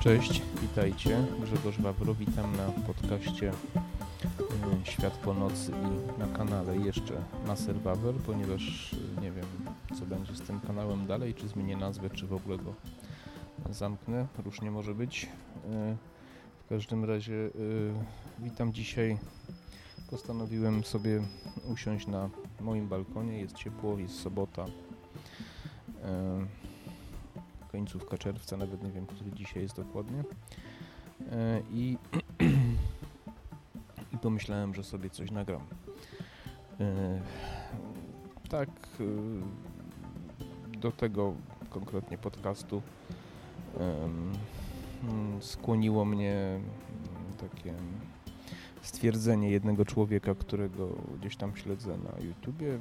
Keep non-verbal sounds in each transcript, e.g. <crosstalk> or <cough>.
Cześć, witajcie. Grzegorz Wawro, witam na podcaście y, Świat po nocy i na kanale jeszcze Maser Wawer, ponieważ y, nie wiem, co będzie z tym kanałem dalej, czy zmienię nazwę, czy w ogóle go zamknę. Różnie może być. Y, w każdym razie witam dzisiaj. Postanowiłem sobie usiąść na moim balkonie. Jest ciepło, jest sobota końcówka czerwca, nawet nie wiem, który dzisiaj jest dokładnie. E, I, <clears throat> i pomyślałem, że sobie coś nagram. E, tak, e, do tego konkretnie podcastu skłoniło mnie takie stwierdzenie jednego człowieka, którego gdzieś tam śledzę na YouTubie.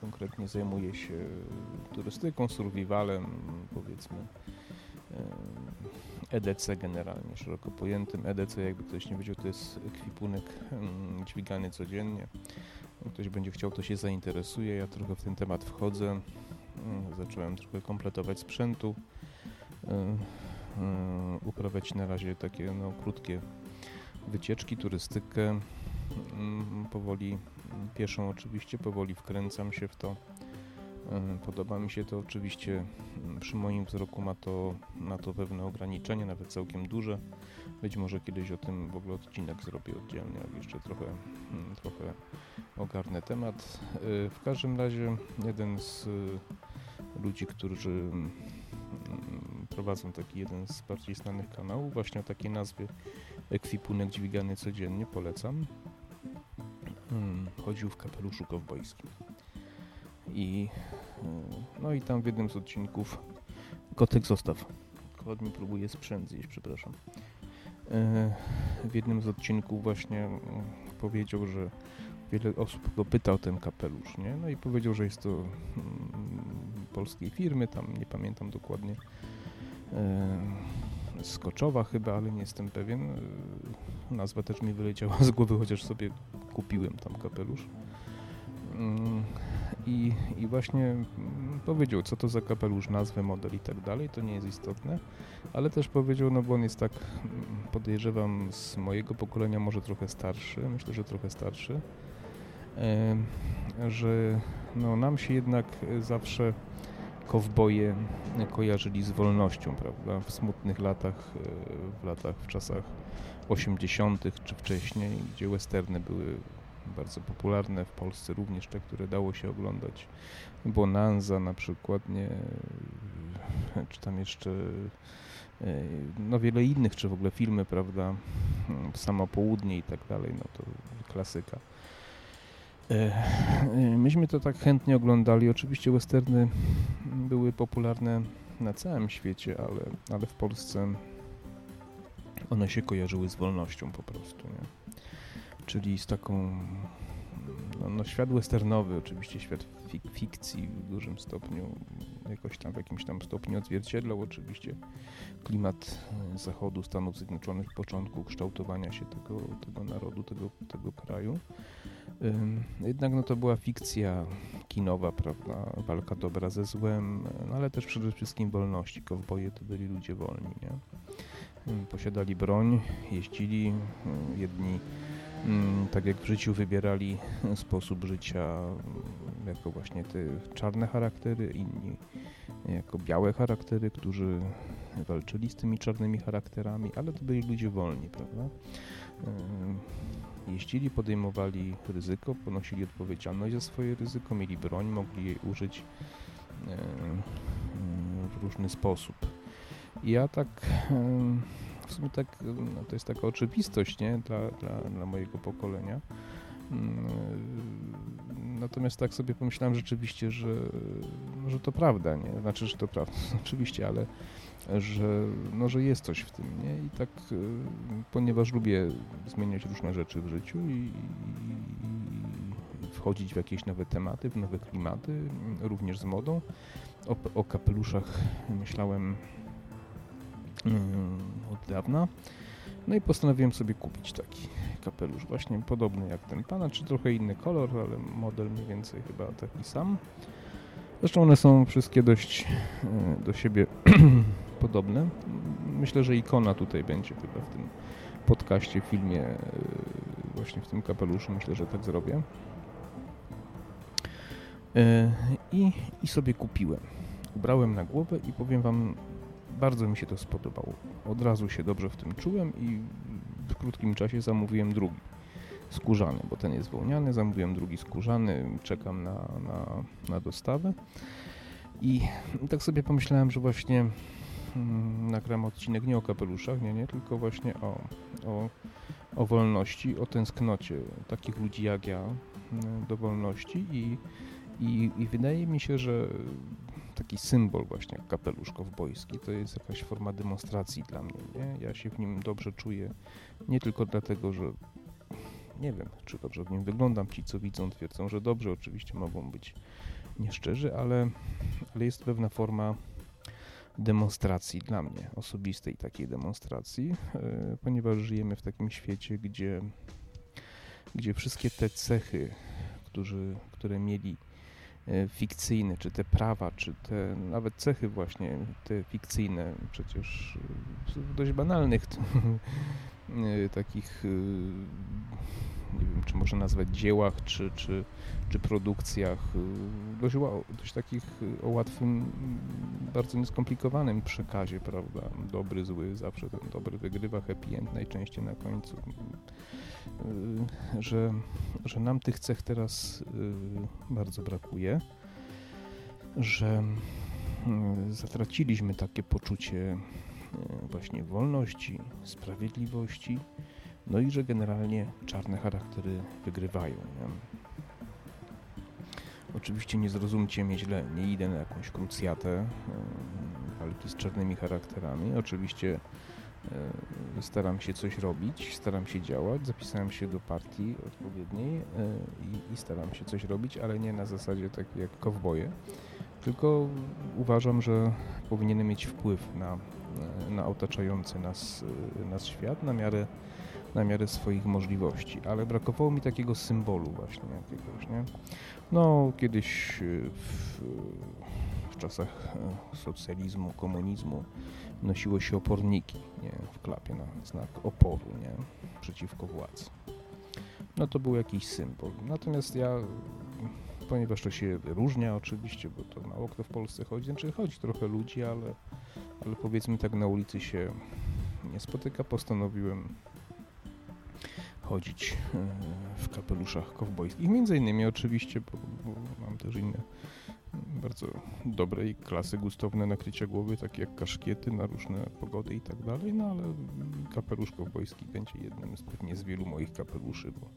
Konkretnie zajmuje się turystyką, survivalem, powiedzmy EDC generalnie, szeroko pojętym. EDC, jakby ktoś nie wiedział, to jest ekwipunek dźwigany codziennie. Ktoś będzie chciał, to się zainteresuje. Ja trochę w ten temat wchodzę. Zacząłem trochę kompletować sprzętu. Uprawiać na razie takie no, krótkie wycieczki, turystykę. Mm, powoli pieszą oczywiście, powoli wkręcam się w to. E, podoba mi się to oczywiście. Mm, przy moim wzroku ma to, ma to pewne ograniczenia, nawet całkiem duże. Być może kiedyś o tym w ogóle odcinek zrobię oddzielnie, jak jeszcze trochę, mm, trochę ogarnę temat. E, w każdym razie jeden z e, ludzi, którzy prowadzą taki jeden z bardziej znanych kanałów, właśnie o takiej nazwie ekwipunek dźwigany codziennie, polecam. Hmm, chodził w kapeluszu kowbojskim. I, hmm, no i tam w jednym z odcinków kotek zostaw. Kot mi próbuje sprzęt zjeść, przepraszam. E, w jednym z odcinków właśnie mm, powiedział, że wiele osób go pytał o ten kapelusz, nie? No i powiedział, że jest to mm, polskiej firmy, tam nie pamiętam dokładnie Skoczowa chyba, ale nie jestem pewien. Nazwa też mi wyleciała z głowy, chociaż sobie kupiłem tam kapelusz. Mm, I, I właśnie mm, powiedział, co to za kapelusz, nazwę, model i tak dalej, to nie jest istotne, ale też powiedział, no bo on jest tak, mm, podejrzewam, z mojego pokolenia, może trochę starszy, myślę, że trochę starszy, że no, nam się jednak zawsze kowboje kojarzyli z wolnością, prawda? W smutnych latach, e, w latach, w czasach 80. czy wcześniej, gdzie westerny były bardzo popularne w Polsce również te, które dało się oglądać. Bonanza na przykład, nie, czy tam jeszcze e, no wiele innych, czy w ogóle filmy, prawda, Samo Południe i tak dalej, no to klasyka. E, e, myśmy to tak chętnie oglądali. Oczywiście westerny były popularne na całym świecie, ale, ale w Polsce one się kojarzyły z wolnością po prostu. Nie? Czyli z taką. No, no, świat westernowy, oczywiście świat fik fikcji w dużym stopniu, jakoś tam w jakimś tam stopniu odzwierciedlał oczywiście klimat zachodu Stanów Zjednoczonych, początku kształtowania się tego, tego narodu, tego, tego kraju. Jednak no, to była fikcja kinowa, prawda? Walka dobra ze złem, no, ale też przede wszystkim wolności. Kowboje to byli ludzie wolni, nie? Posiadali broń, jeździli, jedni tak jak w życiu wybierali sposób życia jako właśnie te czarne charaktery, inni jako białe charaktery, którzy walczyli z tymi czarnymi charakterami, ale to byli ludzie wolni, prawda? jeździli, podejmowali ryzyko, ponosili odpowiedzialność za swoje ryzyko, mieli broń, mogli jej użyć e, w różny sposób. I ja tak, w sumie tak, no to jest taka oczywistość, nie, dla, dla, dla mojego pokolenia. Mm, natomiast tak sobie pomyślałem rzeczywiście, że, że to prawda, nie? Znaczy, że to prawda, <laughs> oczywiście, ale że, no, że jest coś w tym, nie? I tak, ponieważ lubię zmieniać różne rzeczy w życiu i, i wchodzić w jakieś nowe tematy, w nowe klimaty, również z modą. O, o kapeluszach myślałem od dawna. No i postanowiłem sobie kupić taki kapelusz, właśnie podobny jak ten pana, czy trochę inny kolor, ale model mniej więcej chyba taki sam. Zresztą one są wszystkie dość e, do siebie <clears throat> podobne. myślę, że ikona tutaj będzie chyba w tym podcaście, filmie, e, właśnie w tym kapeluszu. Myślę, że tak zrobię. E, I, I sobie kupiłem. Ubrałem na głowę i powiem Wam, bardzo mi się to spodobało. Od razu się dobrze w tym czułem i w krótkim czasie zamówiłem drugi skórzany, bo ten jest wełniany, zamówiłem drugi skórzany, czekam na, na, na dostawę. I tak sobie pomyślałem, że właśnie hmm, nagram odcinek nie o kapeluszach, nie, nie, tylko właśnie o, o, o wolności, o tęsknocie takich ludzi jak ja hmm, do wolności i, i, i wydaje mi się, że taki symbol właśnie jak kapelusz kowbojski to jest jakaś forma demonstracji dla mnie, nie? Ja się w nim dobrze czuję, nie tylko dlatego, że nie wiem, czy dobrze w nim wyglądam. Ci, co widzą, twierdzą, że dobrze. Oczywiście mogą być nieszczerzy, ale, ale jest pewna forma demonstracji dla mnie, osobistej takiej demonstracji, yy, ponieważ żyjemy w takim świecie, gdzie, gdzie wszystkie te cechy, którzy, które mieli e, fikcyjne, czy te prawa, czy te nawet cechy właśnie te fikcyjne, przecież w dość banalnych <laughs> takich nie wiem, czy można nazwać dziełach, czy, czy, czy produkcjach, y, dość, dość takich y, o łatwym, bardzo nieskomplikowanym przekazie, prawda? Dobry, zły, zawsze ten dobry wygrywa, happy end najczęściej na końcu. Y, że, że nam tych cech teraz bardzo brakuje, że zatraciliśmy takie poczucie właśnie wolności, sprawiedliwości, no i że generalnie czarne charaktery wygrywają. Nie? Oczywiście nie zrozumcie mnie źle, nie idę na jakąś krucjatę e, walki z czarnymi charakterami. Oczywiście e, staram się coś robić, staram się działać, zapisałem się do partii odpowiedniej e, i, i staram się coś robić, ale nie na zasadzie takiej jak kowboje, tylko uważam, że powinienem mieć wpływ na, na otaczający nas, nas świat na miarę na miarę swoich możliwości, ale brakowało mi takiego symbolu właśnie jakiegoś, nie? No, kiedyś e, w, w czasach e, socjalizmu, komunizmu nosiło się oporniki nie, w klapie na znak oporu nie, przeciwko władzy. No to był jakiś symbol. Natomiast ja, ponieważ to się różnia oczywiście, bo to mało kto w Polsce chodzi, znaczy chodzi trochę ludzi, ale, ale powiedzmy tak na ulicy się nie spotyka, postanowiłem chodzić e, w kapeluszach kowbojskich. Między innymi oczywiście, bo, bo mam też inne bardzo dobrej klasy gustowne nakrycia głowy, takie jak kaszkiety na różne pogody i tak dalej, no ale kapelusz kowbojski będzie jednym z pewnie z wielu moich kapeluszy, bo,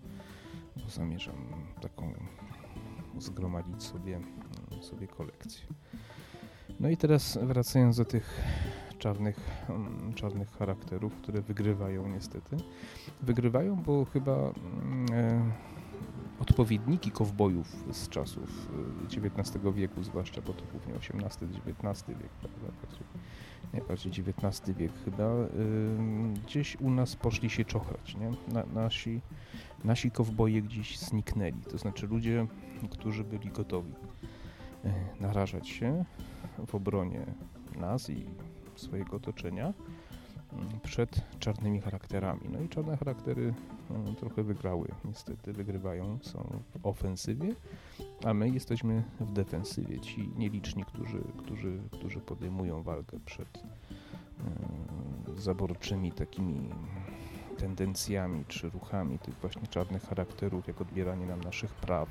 bo zamierzam taką zgromadzić sobie, sobie kolekcję. No i teraz wracając do tych czarnych, mm, czarnych charakterów, które wygrywają niestety. Wygrywają, bo chyba mm, e, odpowiedniki kowbojów z czasów XIX e, wieku, zwłaszcza, bo to głównie XVIII-XIX wiek, prawda, bardziej, nie, bardziej XIX wiek chyba, e, gdzieś u nas poszli się czochrać, nie? Na, nasi, nasi kowboje gdzieś zniknęli, to znaczy ludzie, którzy byli gotowi e, narażać się w obronie nas i swojego otoczenia mm, przed czarnymi charakterami. No i czarne charaktery mm, trochę wygrały, niestety wygrywają, są w ofensywie, a my jesteśmy w defensywie. Ci nieliczni, którzy, którzy, którzy podejmują walkę przed mm, zaborczymi takimi tendencjami czy ruchami tych właśnie czarnych charakterów, jak odbieranie nam naszych praw,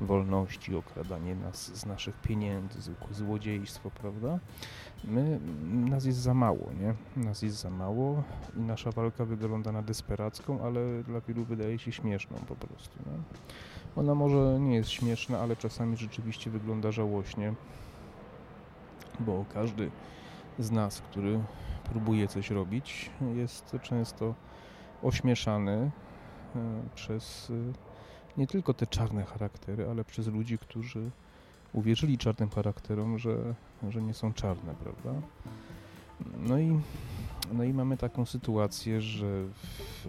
wolności, okradanie nas z naszych pieniędzy, złodziejstwo, prawda? My, nas jest za mało, nie? Nas jest za mało i nasza walka wygląda na desperacką, ale dla wielu wydaje się śmieszną po prostu, nie? Ona może nie jest śmieszna, ale czasami rzeczywiście wygląda żałośnie, bo każdy z nas, który próbuje coś robić, jest często ośmieszany e, przez e, nie tylko te czarne charaktery, ale przez ludzi, którzy uwierzyli czarnym charakterom, że, że nie są czarne, prawda? No i, no i mamy taką sytuację, że w,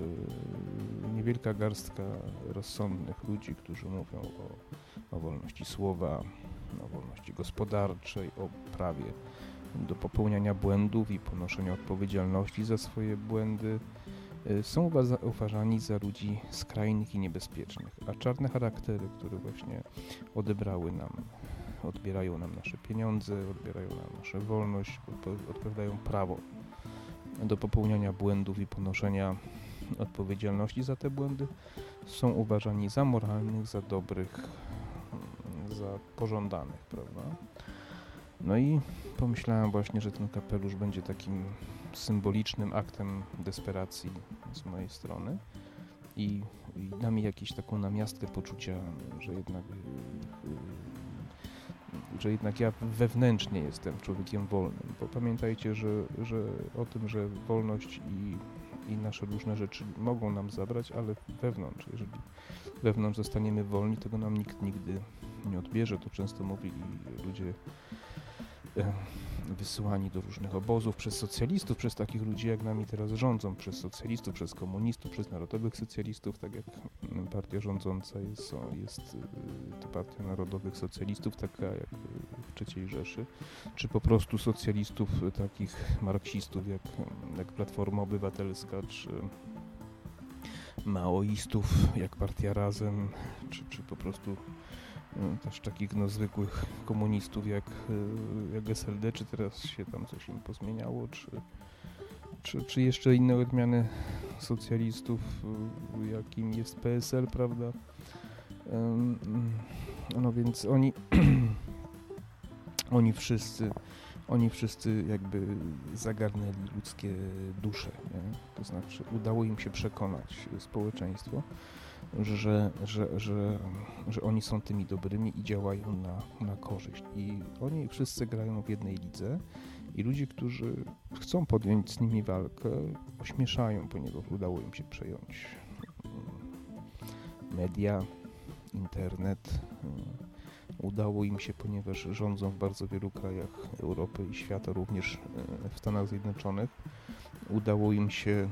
niewielka garstka rozsądnych ludzi, którzy mówią o, o wolności słowa, o wolności gospodarczej, o prawie do popełniania błędów i ponoszenia odpowiedzialności za swoje błędy, są uważani za ludzi skrajnych i niebezpiecznych, a czarne charaktery, które właśnie odebrały nam, odbierają nam nasze pieniądze, odbierają nam naszą wolność, odpowiadają prawo do popełniania błędów i ponoszenia odpowiedzialności za te błędy, są uważani za moralnych, za dobrych, za pożądanych, prawda? No i pomyślałem właśnie, że ten kapelusz będzie takim symbolicznym aktem desperacji z mojej strony. I, i da mi jakąś taką namiastkę poczucia, że jednak że jednak ja wewnętrznie jestem człowiekiem wolnym, bo pamiętajcie, że, że o tym, że wolność i, i nasze różne rzeczy mogą nam zabrać, ale wewnątrz, jeżeli wewnątrz zostaniemy wolni, tego nam nikt nigdy nie odbierze. To często mówili ludzie wysyłani do różnych obozów przez socjalistów, przez takich ludzi jak nami teraz rządzą, przez socjalistów, przez komunistów, przez narodowych socjalistów, tak jak partia rządząca jest, jest y, to partia narodowych socjalistów, taka jak w III Rzeszy, czy po prostu socjalistów takich marksistów jak, jak Platforma Obywatelska, czy maoistów jak Partia Razem, czy, czy po prostu też takich no, zwykłych komunistów jak, y, jak SLD, czy teraz się tam coś im pozmieniało, czy, czy, czy jeszcze inne odmiany socjalistów, y, jakim jest PSL, prawda? No więc oni, <clears throat> oni wszyscy, oni wszyscy jakby zagarnęli ludzkie dusze, nie? to znaczy udało im się przekonać społeczeństwo, że, że, że, że oni są tymi dobrymi i działają na, na korzyść. I oni wszyscy grają w jednej lidze i ludzie, którzy chcą podjąć z nimi walkę, ośmieszają, ponieważ udało im się przejąć mm, media, internet. Mm, udało im się, ponieważ rządzą w bardzo wielu krajach Europy i świata, również e, w Stanach Zjednoczonych. Udało im się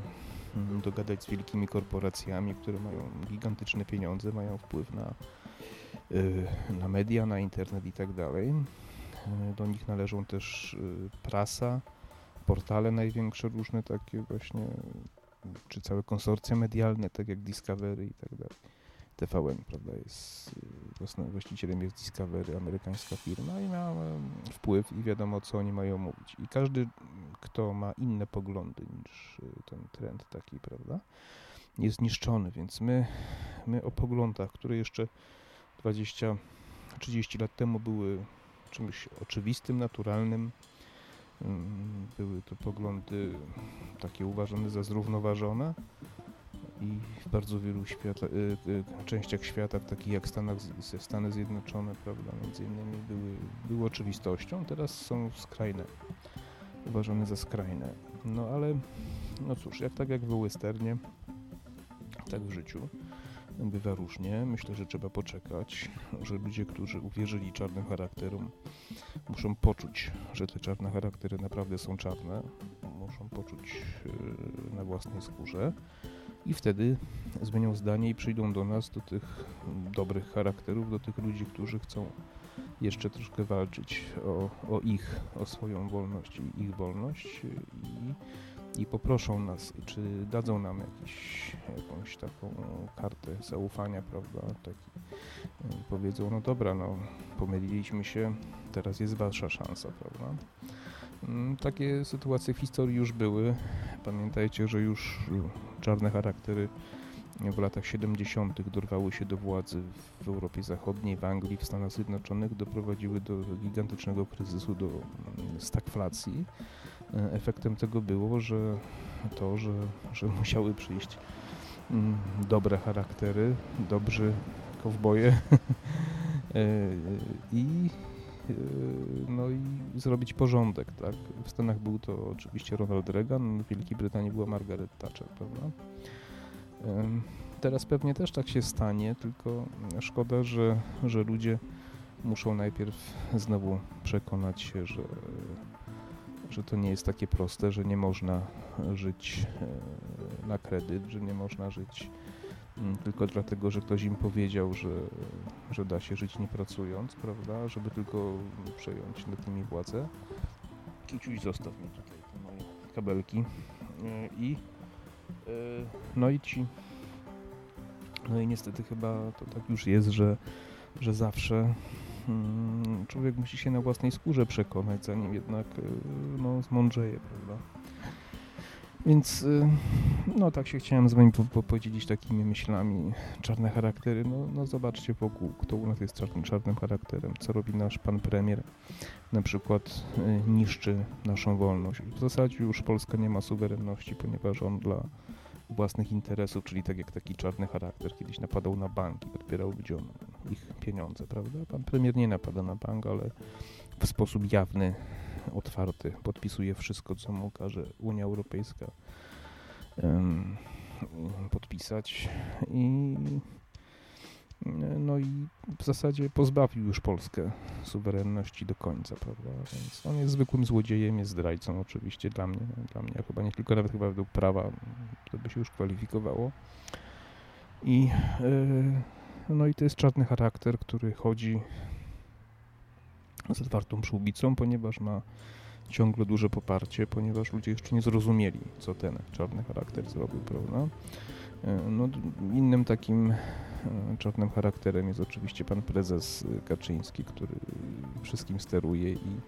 dogadać z wielkimi korporacjami, które mają gigantyczne pieniądze, mają wpływ na, y, na media, na internet i tak dalej. Y, do nich należą też y, prasa, portale największe, różne takie właśnie, czy całe konsorcje medialne, tak jak Discovery i tak dalej. TVN, prawda, jest właścicielem jest Discovery, amerykańska firma i ma wpływ i wiadomo, co oni mają mówić. I każdy, kto ma inne poglądy niż y, ten trend taki, prawda, jest zniszczony, więc my, my o poglądach, które jeszcze 20-30 lat temu były czymś oczywistym, naturalnym, mm, były to poglądy takie uważane za zrównoważone, i w bardzo wielu świata, y, y, częściach świata, takich jak Stanach, Stany Zjednoczone, prawda, między innymi były, były oczywistością, teraz są skrajne, uważane za skrajne. No ale, no cóż, jak tak jak w westernie, tak w życiu bywa różnie. Myślę, że trzeba poczekać, że ludzie, którzy uwierzyli czarnym charakterom, muszą poczuć, że te czarne charaktery naprawdę są czarne, muszą poczuć y, na własnej skórze i wtedy zmienią zdanie i przyjdą do nas, do tych dobrych charakterów, do tych ludzi, którzy chcą jeszcze troszkę walczyć o, o ich, o swoją wolność i ich wolność i, i poproszą nas, czy dadzą nam jakiś, jakąś taką kartę zaufania, prawda, taki, powiedzą, no dobra, no pomyliliśmy się, teraz jest wasza szansa, prawda. Mm, takie sytuacje w historii już były. Pamiętajcie, że już czarne charaktery w latach 70. dorwały się do władzy w Europie Zachodniej, w Anglii, w Stanach Zjednoczonych, doprowadziły do gigantycznego kryzysu, do mm, stagflacji. E, efektem tego było, że to, że, że <laughs> musiały przyjść mm, dobre charaktery, dobrzy kowboje <laughs> e, i e, no i zrobić porządek, tak? W Stanach był to oczywiście Ronald Reagan, w Wielkiej Brytanii była Margaret Thatcher, prawda? Teraz pewnie też tak się stanie, tylko szkoda, że, że ludzie muszą najpierw znowu przekonać się, że, że to nie jest takie proste, że nie można żyć e, na kredyt, że nie można żyć tylko dlatego, że ktoś im powiedział, że, że da się żyć nie pracując, prawda, żeby tylko przejąć nad nimi władzę. Kiciuś zostaw mi tutaj te moje kabelki. I no i ci no i niestety chyba to tak już jest, że, że zawsze hmm, człowiek musi się na własnej skórze przekonać, zanim jednak no, zmądrzeje, prawda? Więc y, no tak się chciałem z wami po, podzielić takimi myślami. Czarne charaktery, no, no zobaczcie wokół, kto u nas jest czarnym, czarnym charakterem, co robi nasz pan premier. Na przykład y, niszczy naszą wolność. W zasadzie już Polska nie ma suwerenności, ponieważ on dla własnych interesów, czyli tak jak taki czarny charakter kiedyś napadał na banki, odbierał ludziom ich pieniądze, prawda? Pan premier nie napada na bank, ale w sposób jawny otwarty, podpisuje wszystko, co mu każe Unia Europejska um, podpisać i no i w zasadzie pozbawił już Polskę suwerenności do końca, prawda? Więc on jest zwykłym złodziejem, jest zdrajcą oczywiście dla mnie, dla mnie, chyba nie tylko nawet chyba według prawa to by się już kwalifikowało. I yy, no i to jest czarny charakter, który chodzi z otwartą przyłbicą, ponieważ ma ciągle duże poparcie, ponieważ ludzie jeszcze nie zrozumieli, co ten czarny charakter zrobił, prawda? E, no, innym takim e, czarnym charakterem jest oczywiście pan prezes Kaczyński, który wszystkim steruje i,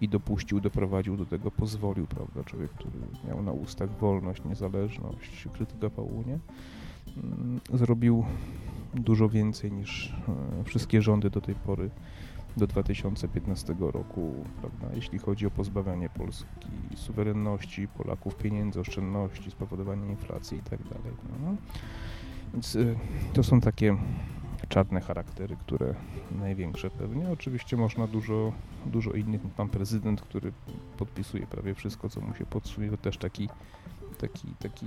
i dopuścił, doprowadził do tego, pozwolił, prawda? Człowiek, który miał na ustach wolność, niezależność, krytykował Unię, mm, zrobił dużo więcej niż e, wszystkie rządy do tej pory do 2015 roku, prawda, jeśli chodzi o pozbawianie Polski suwerenności, Polaków pieniędzy, oszczędności, spowodowanie inflacji itd. Tak no. Więc y, to są takie czarne charaktery, które największe pewnie. Oczywiście można dużo, dużo innych. Pan prezydent, który podpisuje prawie wszystko, co mu się podsuje, to też taki, taki, taki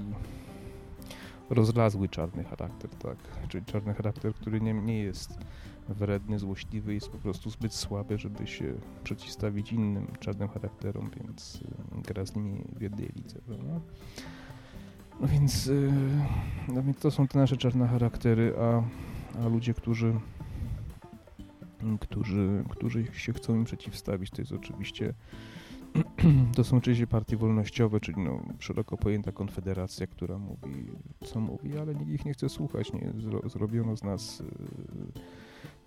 rozlazły czarny charakter, tak? Czyli czarny charakter, który nie, nie jest wredny, złośliwy, jest po prostu zbyt słaby, żeby się przeciwstawić innym czarnym charakterom, więc y, gra z nimi w jednej lidze, prawda? No więc, y, no więc to są te nasze czarne charaktery, a, a ludzie, którzy którzy, którzy się chcą im przeciwstawić, to jest oczywiście <clears throat> to są oczywiście partie wolnościowe, czyli no, szeroko pojęta konfederacja, która mówi, co mówi, ale nikt ich nie chce słuchać. Nie? Zrobiono z nas y,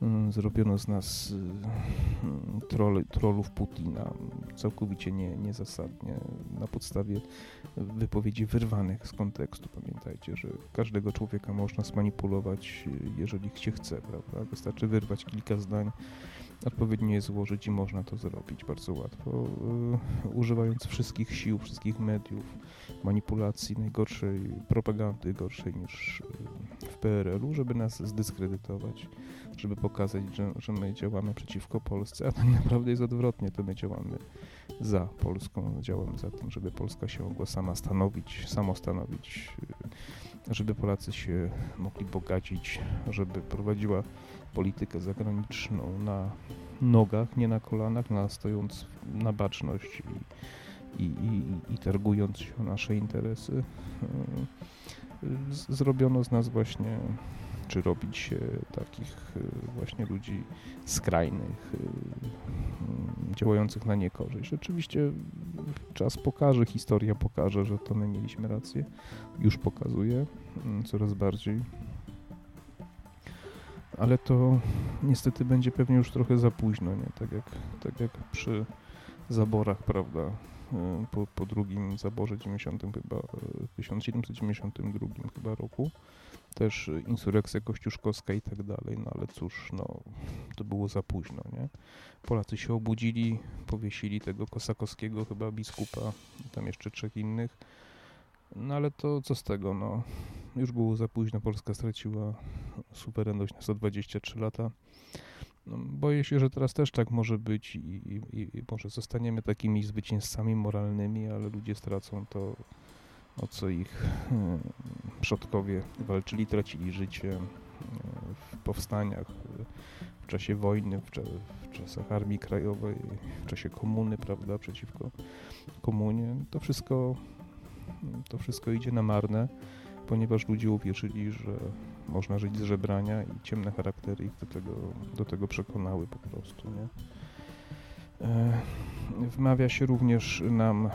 Mm, zrobiono z nas y, troll, trollów Putina całkowicie nie, niezasadnie, na podstawie wypowiedzi wyrwanych z kontekstu. Pamiętajcie, że każdego człowieka można zmanipulować, y, jeżeli się chce, prawda? Wystarczy wyrwać kilka zdań, odpowiednio je złożyć i można to zrobić bardzo łatwo, y, używając wszystkich sił, wszystkich mediów, manipulacji, najgorszej propagandy, gorszej niż w PRL-u, żeby nas zdyskredytować żeby pokazać, że, że my działamy przeciwko Polsce, a tak naprawdę jest odwrotnie, to my działamy za Polską, działamy za tym, żeby Polska się mogła sama stanowić, samostanowić, żeby Polacy się mogli bogacić, żeby prowadziła politykę zagraniczną na nogach, nie na kolanach, na stojąc na baczność i, i, i, i targując się o nasze interesy. Zrobiono z nas właśnie czy robić takich e, właśnie ludzi skrajnych, e, działających na niekorzyść. Oczywiście czas pokaże, historia pokaże, że to my mieliśmy rację, już pokazuje mm, coraz bardziej. Ale to niestety będzie pewnie już trochę za późno, nie? Tak jak, tak jak przy zaborach, prawda? E, po, po drugim zaborze 90 chyba, 1792 chyba roku też insurekcja kościuszkowska i tak dalej, no ale cóż, no to było za późno, nie? Polacy się obudzili, powiesili tego kosakowskiego chyba biskupa, tam jeszcze trzech innych, no ale to co z tego, no już było za późno, Polska straciła suwerenność na 123 lata. No, boję się, że teraz też tak może być i, i, i może zostaniemy takimi zwycięzcami moralnymi, ale ludzie stracą to o co ich e, przodkowie walczyli, tracili życie e, w powstaniach, w czasie wojny, w, czasach Armii Krajowej, w czasie komuny, prawda, przeciwko komunie. To wszystko, to wszystko idzie na marne, ponieważ ludzie uwierzyli, że można żyć z żebrania i ciemne charaktery ich do tego, do tego przekonały po prostu, nie? Wmawia się również nam,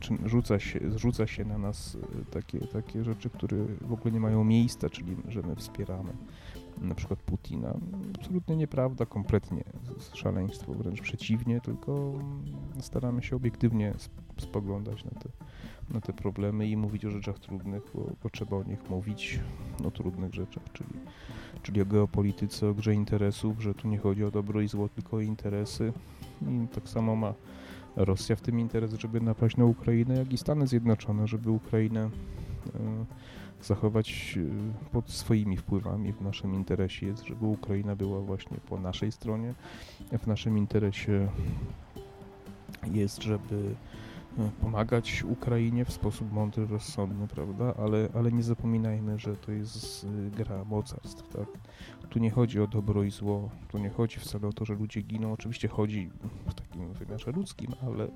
czy rzuca się, rzuca się na nas takie, takie rzeczy, które w ogóle nie mają miejsca, czyli że my wspieramy na przykład Putina. Absolutnie nieprawda, kompletnie szaleństwo, wręcz przeciwnie, tylko staramy się obiektywnie spoglądać na te, na te problemy i mówić o rzeczach trudnych, bo, bo trzeba o nich mówić, o trudnych rzeczach, czyli, czyli o geopolityce, o grze interesów, że tu nie chodzi o dobro i zło, tylko o interesy. I tak samo ma Rosja w tym interes, żeby napaść na Ukrainę, jak i Stany Zjednoczone, żeby Ukrainę zachować e, pod swoimi wpływami. W naszym interesie jest, żeby Ukraina była właśnie po naszej stronie. W naszym interesie jest, żeby e, pomagać Ukrainie w sposób mądry, rozsądny, prawda? Ale, ale nie zapominajmy, że to jest e, gra mocarstw, tak? Tu nie chodzi o dobro i zło, tu nie chodzi wcale o to, że ludzie giną. Oczywiście chodzi w takim wymiarze ludzkim, ale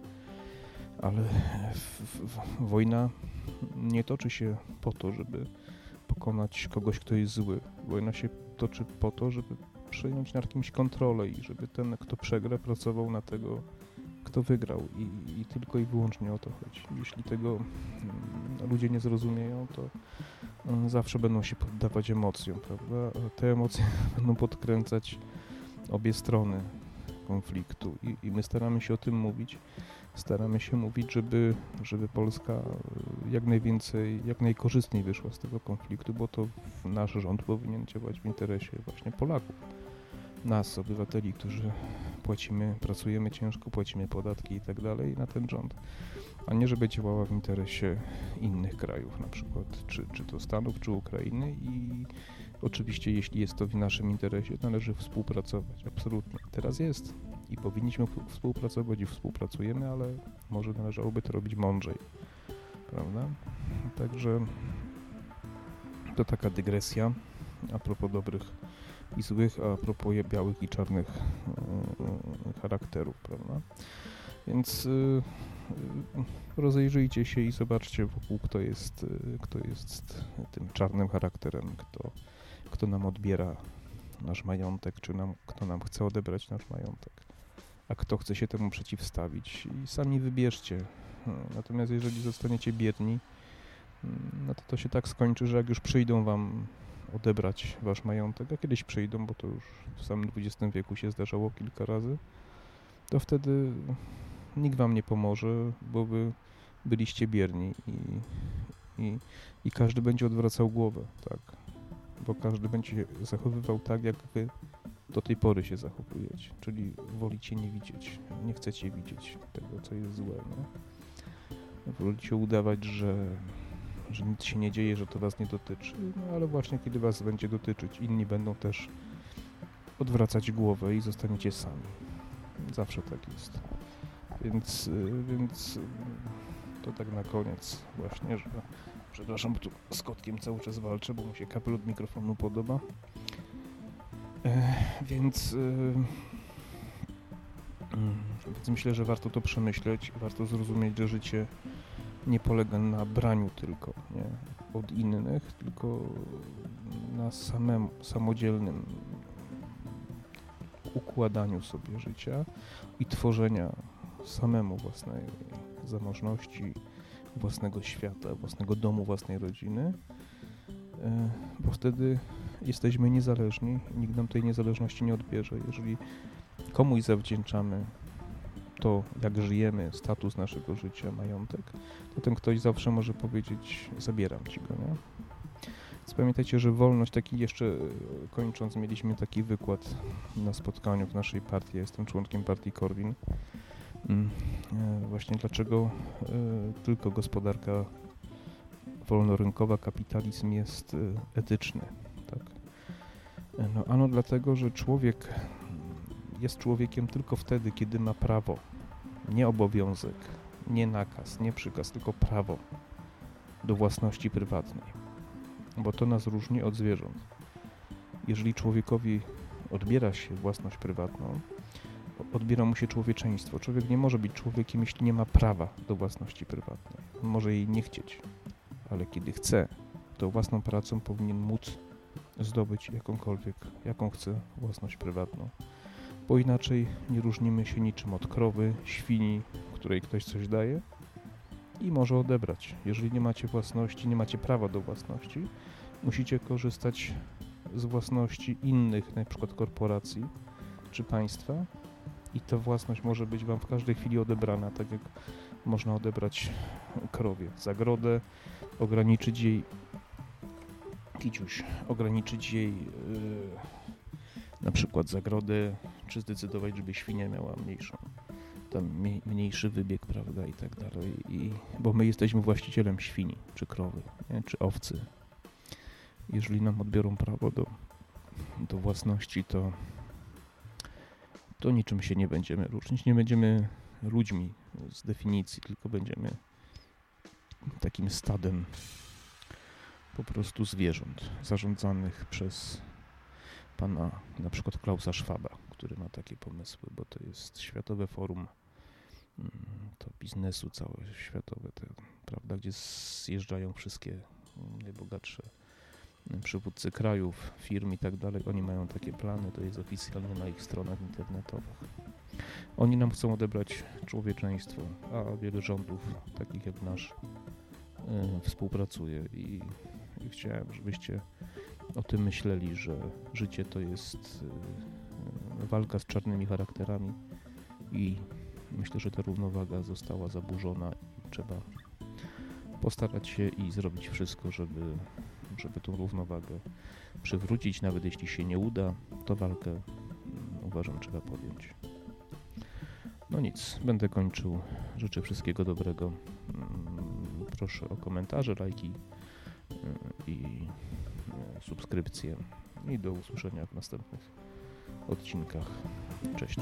ale w, w, wojna nie toczy się po to, żeby pokonać kogoś, kto jest zły. Wojna się toczy po to, żeby przejąć nad kimś kontrolę i żeby ten, kto przegra, pracował na tego, kto wygrał. I, i tylko i wyłącznie o to chodzi. Jeśli tego mm, ludzie nie zrozumieją, to mm, zawsze będą się poddawać emocjom, prawda? Te emocje <laughs> będą podkręcać obie strony konfliktu i, i my staramy się o tym mówić staramy się mówić, żeby, żeby Polska e, jak najwięcej, jak najkorzystniej wyszła z tego konfliktu, bo to nasz rząd powinien działać w interesie właśnie Polaków. Nas, obywateli, którzy płacimy, pracujemy ciężko, płacimy podatki i tak dalej na ten rząd, a nie żeby działała w interesie innych krajów, na przykład czy, czy to Stanów, czy Ukrainy i oczywiście jeśli jest to w naszym interesie, należy współpracować, absolutnie. Teraz jest i powinniśmy współpracować i współpracujemy, ale może należałoby to robić mądrzej, prawda? Także to taka dygresja a propos dobrych i złych, a propos białych i czarnych e, charakterów, prawda? Więc y, rozejrzyjcie się i zobaczcie wokół, kto jest, kto jest tym czarnym charakterem, kto, kto nam odbiera nasz majątek, czy nam, kto nam chce odebrać nasz majątek a kto chce się temu przeciwstawić. I sami wybierzcie. Natomiast jeżeli zostaniecie biedni, mm, no to to się tak skończy, że jak już przyjdą wam odebrać wasz majątek, a kiedyś przyjdą, bo to już w samym XX wieku się zdarzało kilka razy, to wtedy nikt wam nie pomoże, bo wy byliście bierni i, i, i każdy będzie odwracał głowę, tak, bo każdy będzie się zachowywał tak, jak wy do tej pory się zachowujecie, czyli wolicie nie widzieć, nie chcecie widzieć tego, co jest złe. Nie? Wolicie udawać, że, że nic się nie dzieje, że to was nie dotyczy, no ale właśnie kiedy was będzie dotyczyć, inni będą też odwracać głowę i zostaniecie sami. Zawsze tak jest. Więc, więc to tak na koniec właśnie, że przepraszam, tu z kotkiem cały czas walczę, bo mu się kapel od mikrofonu podoba. E, więc, e, więc myślę, że warto to przemyśleć, warto zrozumieć, że życie nie polega na braniu tylko nie, od innych, tylko na samym, samodzielnym układaniu sobie życia i tworzenia samemu własnej zamożności, własnego świata, własnego domu, własnej rodziny, e, bo wtedy jesteśmy niezależni, nikt nam tej niezależności nie odbierze. Jeżeli komuś zawdzięczamy to, jak żyjemy, status naszego życia, majątek, to ten ktoś zawsze może powiedzieć, zabieram ci go, nie? Więc pamiętajcie, że wolność, taki jeszcze e, kończąc, mieliśmy taki wykład na spotkaniu w naszej partii, ja jestem członkiem partii Korwin, mm, e, właśnie dlaczego e, tylko gospodarka wolnorynkowa, kapitalizm jest etyczny. Tak? No, ano dlatego, że człowiek jest człowiekiem tylko wtedy, kiedy ma prawo, nie obowiązek, nie nakaz, nie przykaz, tylko prawo do własności prywatnej, bo to nas różni od zwierząt. Jeżeli człowiekowi odbiera się własność prywatną, odbiera mu się człowieczeństwo. Człowiek nie może być człowiekiem, jeśli nie ma prawa do własności prywatnej. On może jej nie chcieć, ale kiedy chce, to własną pracą powinien móc zdobyć jakąkolwiek, jaką chce własność prywatną. Bo inaczej nie różnimy się niczym od krowy, świni, której ktoś coś daje i może odebrać. Jeżeli nie macie własności, nie macie prawa do własności, musicie korzystać z własności innych, na przykład korporacji czy państwa i ta własność może być Wam w każdej chwili odebrana, tak jak można odebrać krowie zagrodę, ograniczyć jej kiciuś, ograniczyć jej yy, na przykład zagrodę, czy zdecydować, żeby świnia miała mniejszą, tam mniej, mniejszy wybieg, prawda, i tak dalej, I, bo my jesteśmy właścicielem świni, czy krowy, nie? czy owcy. Jeżeli nam odbiorą prawo do, do własności, to to niczym się nie będziemy różnić. Nie będziemy ludźmi z definicji, tylko będziemy takim stadem po prostu zwierząt zarządzanych przez pana na przykład Klausa Schwaba, który ma takie pomysły, bo to jest Światowe Forum mm, to biznesu całe światowe, te, prawda, gdzie zjeżdżają wszystkie najbogatsze przywódcy krajów, firm i tak dalej, oni mają takie plany, to jest oficjalnie na ich stronach internetowych. Oni nam chcą odebrać człowieczeństwo, a wiele rządów, takich jak nasz, yy, współpracuje i, i, chciałem, żebyście o tym myśleli, że życie to jest yy, walka z czarnymi charakterami i myślę, że ta równowaga została zaburzona i trzeba postarać się i zrobić wszystko, żeby żeby tą równowagę przywrócić. Nawet jeśli się nie uda, to walkę mm, uważam trzeba podjąć. No nic, będę kończył. Życzę wszystkiego dobrego. Mm, proszę o komentarze, lajki y, i y, subskrypcje. I do usłyszenia w następnych odcinkach. Cześć.